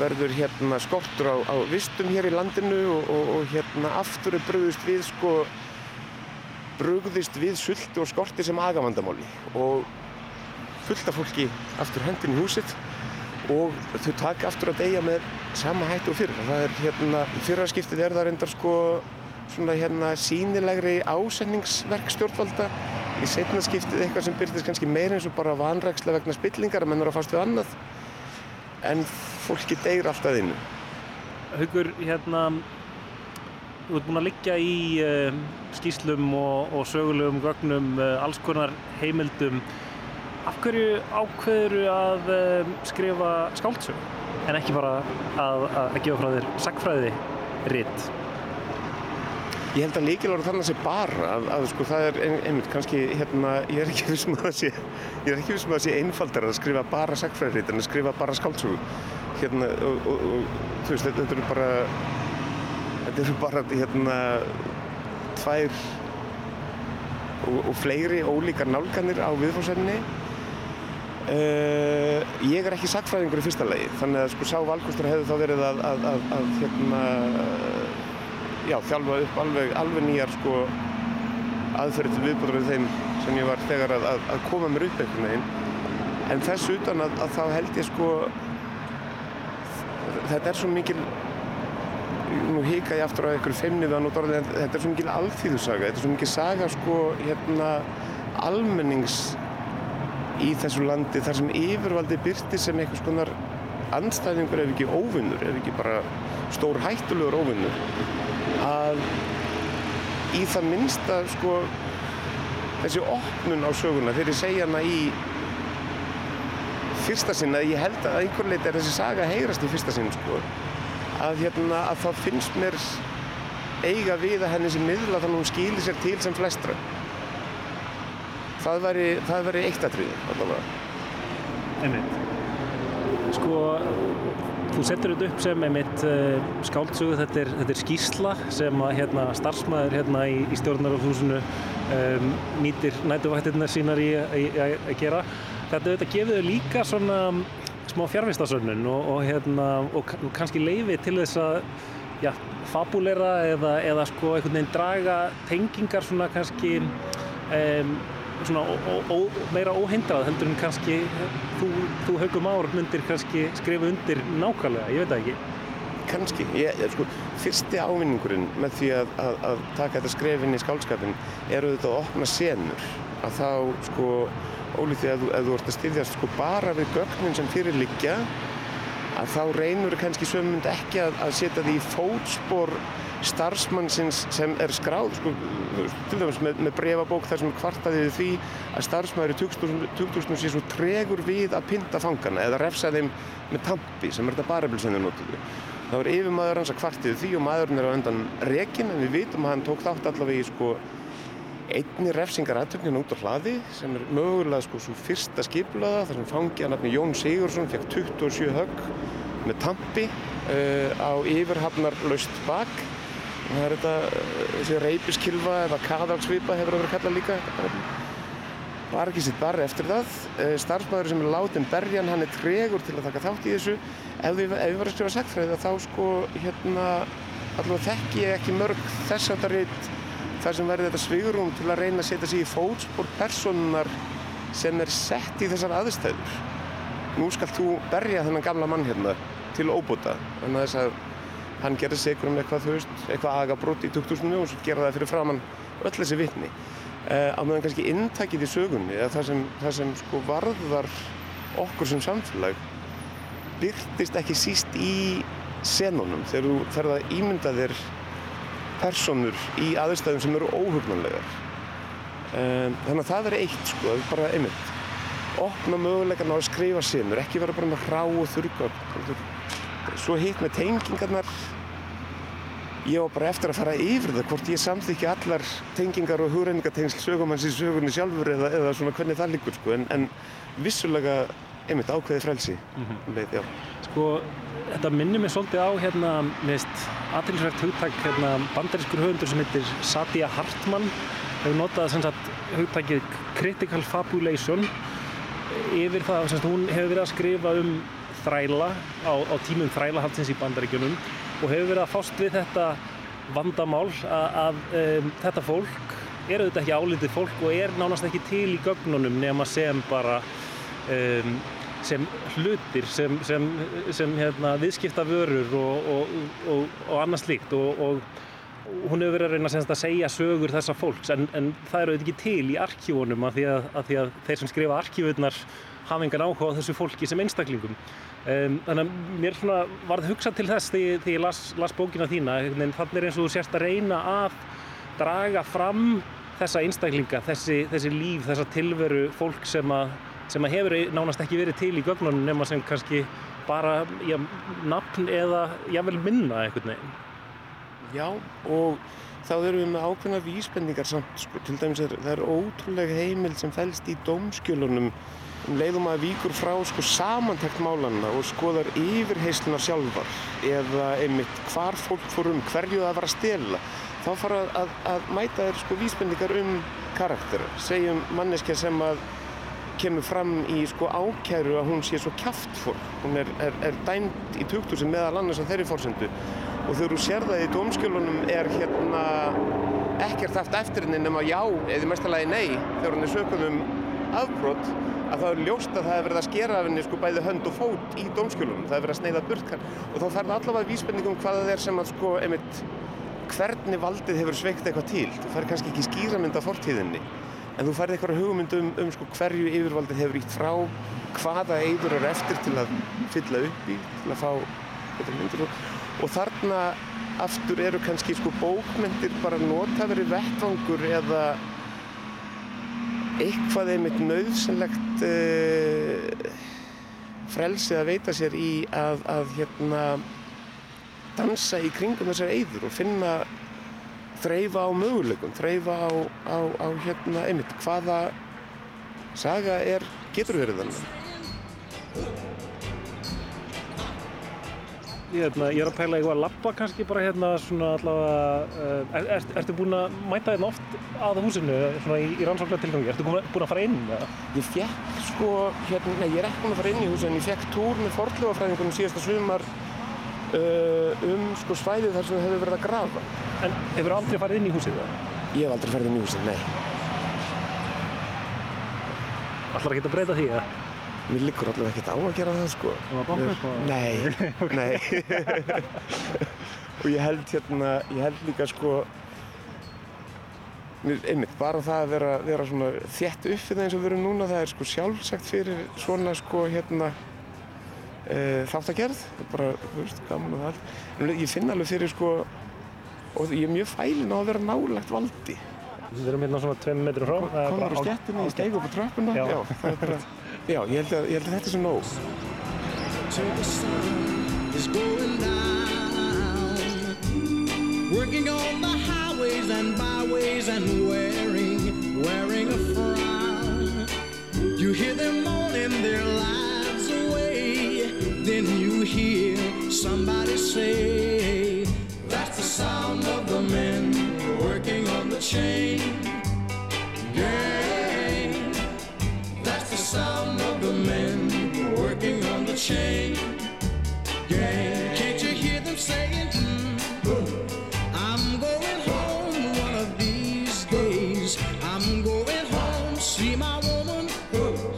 verður hérna skortur á, á vistum hér í landinu og, og, og hérna aftur er brugðist við sko brugðist við sulti og skorti sem agavandamáli og fullt af fólki aftur hendin í húsitt og þau taka aftur að deyja með sama hættu og fyrir. Það er hérna, fyrraskiptið er það reyndar sko svona hérna sínilegri ásenningsverk stjórnvalda. Í setna skiptið eitthvað sem byrðist kannski meira eins og bara vanræksla vegna spillingar að mennur að fast við annað en fólki deyr alltaf innu. Haugur, hérna, þú ert búinn að liggja í uh, skýslum og, og sögulegum gögnum, uh, alls konar heimildum. Af hverju ákveður að uh, skrifa skáldsög en ekki bara að, að, að gefa frá þér sagfræði ritt? Ég held að líkilega þannig að það sé bara að, að sko það er ein, einmitt kannski hérna, ég er ekki vissum að það sé að sé einfaldar að skrifa bara sagfræðrít en að skrifa bara skáldsögu. Hérna og, og, og þú veist þetta, þetta eru bara þetta eru bara hérna tvær og, fleiri ólíkar nálganir á viðfórsefni uh, ég er ekki sagfræðingur í fyrsta lagi þannig að sko sá valkostur hefur þá verið að, að, að hérna já, þjálfa upp alveg, alveg nýjar sko, aðferði til viðbúður við þeim sem ég var þegar að, að, að koma mér upp einhvern veginn. En þess utan að, að þá held ég sko, þetta er svo mikil, nú hika ég aftur á einhverju feimniðan og en þetta er svo mikil alþýðusaga, þetta er svo mikil saga sko, hérna, almennings í þessu landi þar sem yfirvaldi byrti sem einhvers konar anstæðingur ef ekki óvinnur, ef ekki bara stór hættulegur óvinnur að í það minnsta sko þessi opnun á söguna þegar ég segja hana í fyrsta sinn að ég held að einhver leiti er þessi saga heyrast í fyrsta sinn sko að hérna að það finnst mér eiga við að henni sem miðla þannig að hún skýli sér til sem flestra. Það væri, það væri eitt aðrið allavega. Einmitt. Sko Þú setur þetta upp sem einmitt uh, skáldsögu, þetta er, þetta er skýrsla sem að hérna, starfsmæður hérna í, í stjórnarafhúsinu um, nýtir nætuvættirna sínar í að gera. Þetta, þetta gefur þau líka svona smá fjárvistasönnun og, og, hérna, og kannski leifi til þess að já, fabulera eða, eða sko einhvern veginn draga tengingar svona kannski um, svona ó, ó, meira óhindrað heldur en kannski þú, þú haugum ár myndir kannski skrifa undir nákvæmlega, ég veit það ekki. Kannski, ég, sko, fyrsti ávinningurinn með því að, að, að taka þetta skrefinn í skálskapin er auðvitað að opna senur. Að þá sko ólítið ef, ef þú ert að styrjast sko bara við gögnin sem fyrir liggja að þá reynur kannski sömund ekki að, að setja því í fótspor starfsmannsins sem er skráð sko, til dæmis með, með brefabók þar sem kvartaði við því að starfsmæður í 2000 sé svo tregur við að pynta fangana eða refsa þeim með tampi sem er þetta þau notuðu. Það var yfirmaður hans að kvartiði því og maðurinn er á endan rekin en við vitum að hann tók þátt allavega í sko einni refsingar aðtöknina út á hlaði sem er mögulega sko svo fyrsta skiplaða þar sem fangi að nafni Jón Sigursson fekk 27 högg með tampi uh, á yfirhafnarlaust bak og það er þetta uh, þessi reypiskilfa eða kaðalsvipa hefur verið kallað líka var ekki sitt barri eftir það uh, starfsmæður sem er látin berjan hann er tregur til að taka þátt í þessu ef við, ef við varum að skrifa sagtfræði þá sko hérna allavega þekk ég ekki mörg þess að það reyt þar sem verður þetta svigurum til að reyna að setja sig í fótspór personar sem er sett í þessar aðstæður. Nú skal þú berja þennan gamla mann hérna til óbúta. Þannig að þess að hann gerir sigur um eitthvað, þú veist, eitthvað agabrót í 2000 og svo gera það fyrir framann öll þessi vitni. Uh, á meðan kannski intakið í sögunni, eða það sem, það sem sko varðar okkur sem samfélag, byrtist ekki síst í senunum þegar þú ferða að ímynda þér personur í aðstæðum sem eru óhugnanlegar. Um, þannig að það er eitt sko, bara einmitt. Opna mögulegan á að skrifa sinur, ekki vera bara með hrá og þurrgögn. Svo hitt með tengingarnar, ég var bara eftir að fara yfir það hvort ég samþykki allar tengingar og hugreiningatengsl sögumanns í sögunni sjálfur eða, eða svona hvernig það líkur sko, en, en vissulega einmitt ákveði frelsi. Mm -hmm. Leit, sko, þetta minnir mig svolítið á hérna, meðist aðtilsvægt hugtak hérna, bandarískur höfundur sem heitir Sadia Hartmann hefur notað sem sagt hugtakið critical fabulation yfir það, sem sagt hún hefur verið að skrifa um þræla á, á tímum þrælahaldsins í bandaríkjunum og hefur verið að fást við þetta vandamál að, um, þetta fólk er auðvitað ekki álitið fólk og er nánast ekki til í gögnunum nema sem bara um, sem hlutir, sem, sem, sem hérna, viðskipta vörur og, og, og, og annað slíkt og hún hefur verið að reyna að segja sögur þessa fólks en, en það eru auðvitað ekki til í því að, að því að þeir sem skrifa arkífunnar hafa engan áhuga á þessu fólki sem einstaklingum um, þannig að mér svona varð hugsað til þess þegar ég las, las bókina þína en þannig er eins og þú sérst að reyna að draga fram þessa einstaklinga, þessi, þessi líf, þessa tilveru fólk sem að sem að hefur nánast ekki verið til í gögnunum nema sem kannski bara já, nafn eða jável minna einhvern veginn. Já og þá erum við með ákveðna vísbendingar samt, sko, til dæmis er það er ótrúlega heimild sem fælst í dómskjölunum um leiðum að víkur frá sko samantækt málanna og skoðar yfirheyslunar sjálfar eða einmitt hvar fólk fór um, hverju það var að stela þá fara að, að, mæta þér sko vísbendingar um karakter. Segjum manneskja sem að kemur fram í sko ákæru að hún sé svo kjaftfór hún er, er, er dæmt í 2000 meðal annars á þeirri fórsendu og þegar þú sér það í domskjölunum er hérna ekkert haft eftir henni nema já eða mestalagi nei þegar hún er sökuð um afbrott að það er ljóst að það er verið að skera af henni sko bæði hönd og fót í domskjölunum það er verið að sneiða burtkar og þá færði allavega vísbendingum hvað það er sem að sko einmitt hvernig valdið hefur sveikt eitthvað til. Þú fær kannski ekki skýramynda fortíðinni en þú færði eitthvað hugmyndum um sko hverju yfirvaldið hefur ítt frá hvaða eigur eru eftir til að fylla upp í, til að fá betra myndir og, og þarna aftur eru kannski sko bókmyndir bara notaveri vettvangur eða eitthvað einmitt nöðsynlegt uh, frelsi að veita sér í að, að hérna dansa í kringum þessar eigur og finna þreyfa á möguleikum, þreyfa á, á, á hérna einmitt hvaða saga er, getur verið þannig. Hérna, ég er að pæla eitthvað að lappa kannski bara hérna svona allavega, uh, er, er, ertu búin að mæta hérna oft að húsinu svona í, í rannsóknar tilgangi, ertu búin að fara inn? Eða? Ég fekk sko, hérna, nei ég er ekki búin að fara inn í húsinu en ég fekk túr með forðljóðafræðingunum síðasta sumar uh, um sko svæðið þar sem þau hefur verið að grafa. En hefur aldrei farið inn í húsið það? Ég hef aldrei farið inn í húsið, nei. Ekki að breyta því eða? Mér liggur allavega ekkert á að gera það sko. Það var banka sko? Nei, okay. nei. og ég held hérna, ég held líka sko einmitt, bara það að vera, vera svona þétt upp við það eins og við erum núna, það er sko sjálfsagt fyrir svona sko hérna e, þáttagerð, bara, þú veist, gaman og það allt. En ég finn alveg fyrir sko, og ég er mjög fælin á að vera nálagt valdi. Við erum hérna svona 2 metri frá. er Komur bara á á ég steig upp á tröppuna, Já. já, það er bara, já, ég held að, ég held að þetta sé nóg. Working on the highways and byways and wearing, wearing a frown. You hear them mourning their lives away. Then you hear somebody say, That's the sound of the men working on the chain gang. Sound of the men working on the chain gang. Can't you hear them saying, "Mm, I'm going home one of these days. I'm going home, see my woman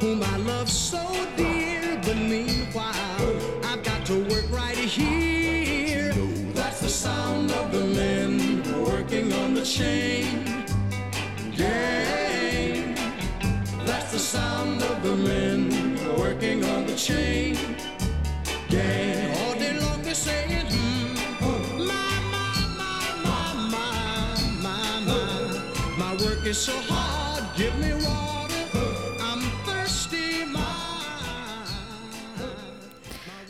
whom I love so dear. But meanwhile, I've got to work right here. That's the sound of the men working on the chain sound of the men working on the chain gang. All day long they're saying, hmm, my, my, my, my, my, my, my. My work is so hard, give me water. I'm thirsty,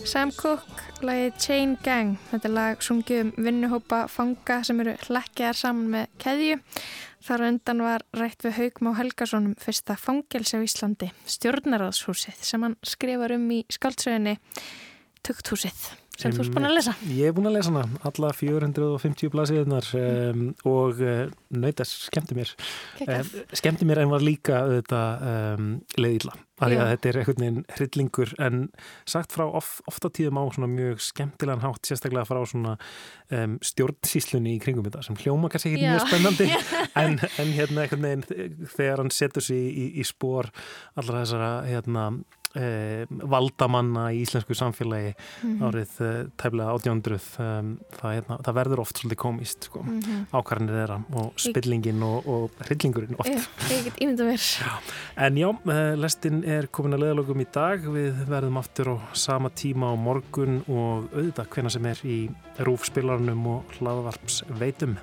Sam Cooke, lagið Chain Gang. Þetta er lag sungið um vinnuhópa fanga sem eru hlekkjaðar saman með keðju. Þar undan var rætt við Haugmá Helgason um fyrsta fangelsi á Íslandi, stjórnaraðshúsið, sem hann skrifar um í skáldsöginni Tukthúsið, sem þú erst búin að lesa. Ég er búin að lesa hana, alla 450 blasiðnar um, og uh, nautast skemmti mér. Um, skemmti mér en var líka þetta um, leiðilla. Af því að þetta er einhvern veginn hryllingur en sagt frá of, ofta tíðum á svona mjög skemmtilegan hátt, sérstaklega frá svona stjórnsíslunni í kringum þetta sem hljóma kannski ekki mjög spennandi en, en hérna einhvern veginn þegar hann setur sig í, í, í spór allra þessara hérna eh, valdamanna í íslensku samfélagi Mhm. árið eh, tæflega 1800 um, það, hérna, það verður oft svolítið komist sko, Mhm. ákvarðanir þeirra og spillingin og, og hryllingurinn oft mér. En já, eh, lestin er komin að leðalögum í dag. Við verðum aftur á sama tíma á morgun og auðvitað hvena sem er í rúfspilarnum og hlaðvarps veitum.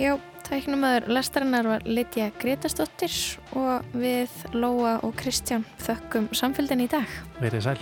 Já, tæknumöður lestarinnar var Lidja Gretastóttir og við Lóa og Kristján þökkum samfélgin í dag. Verið sæl.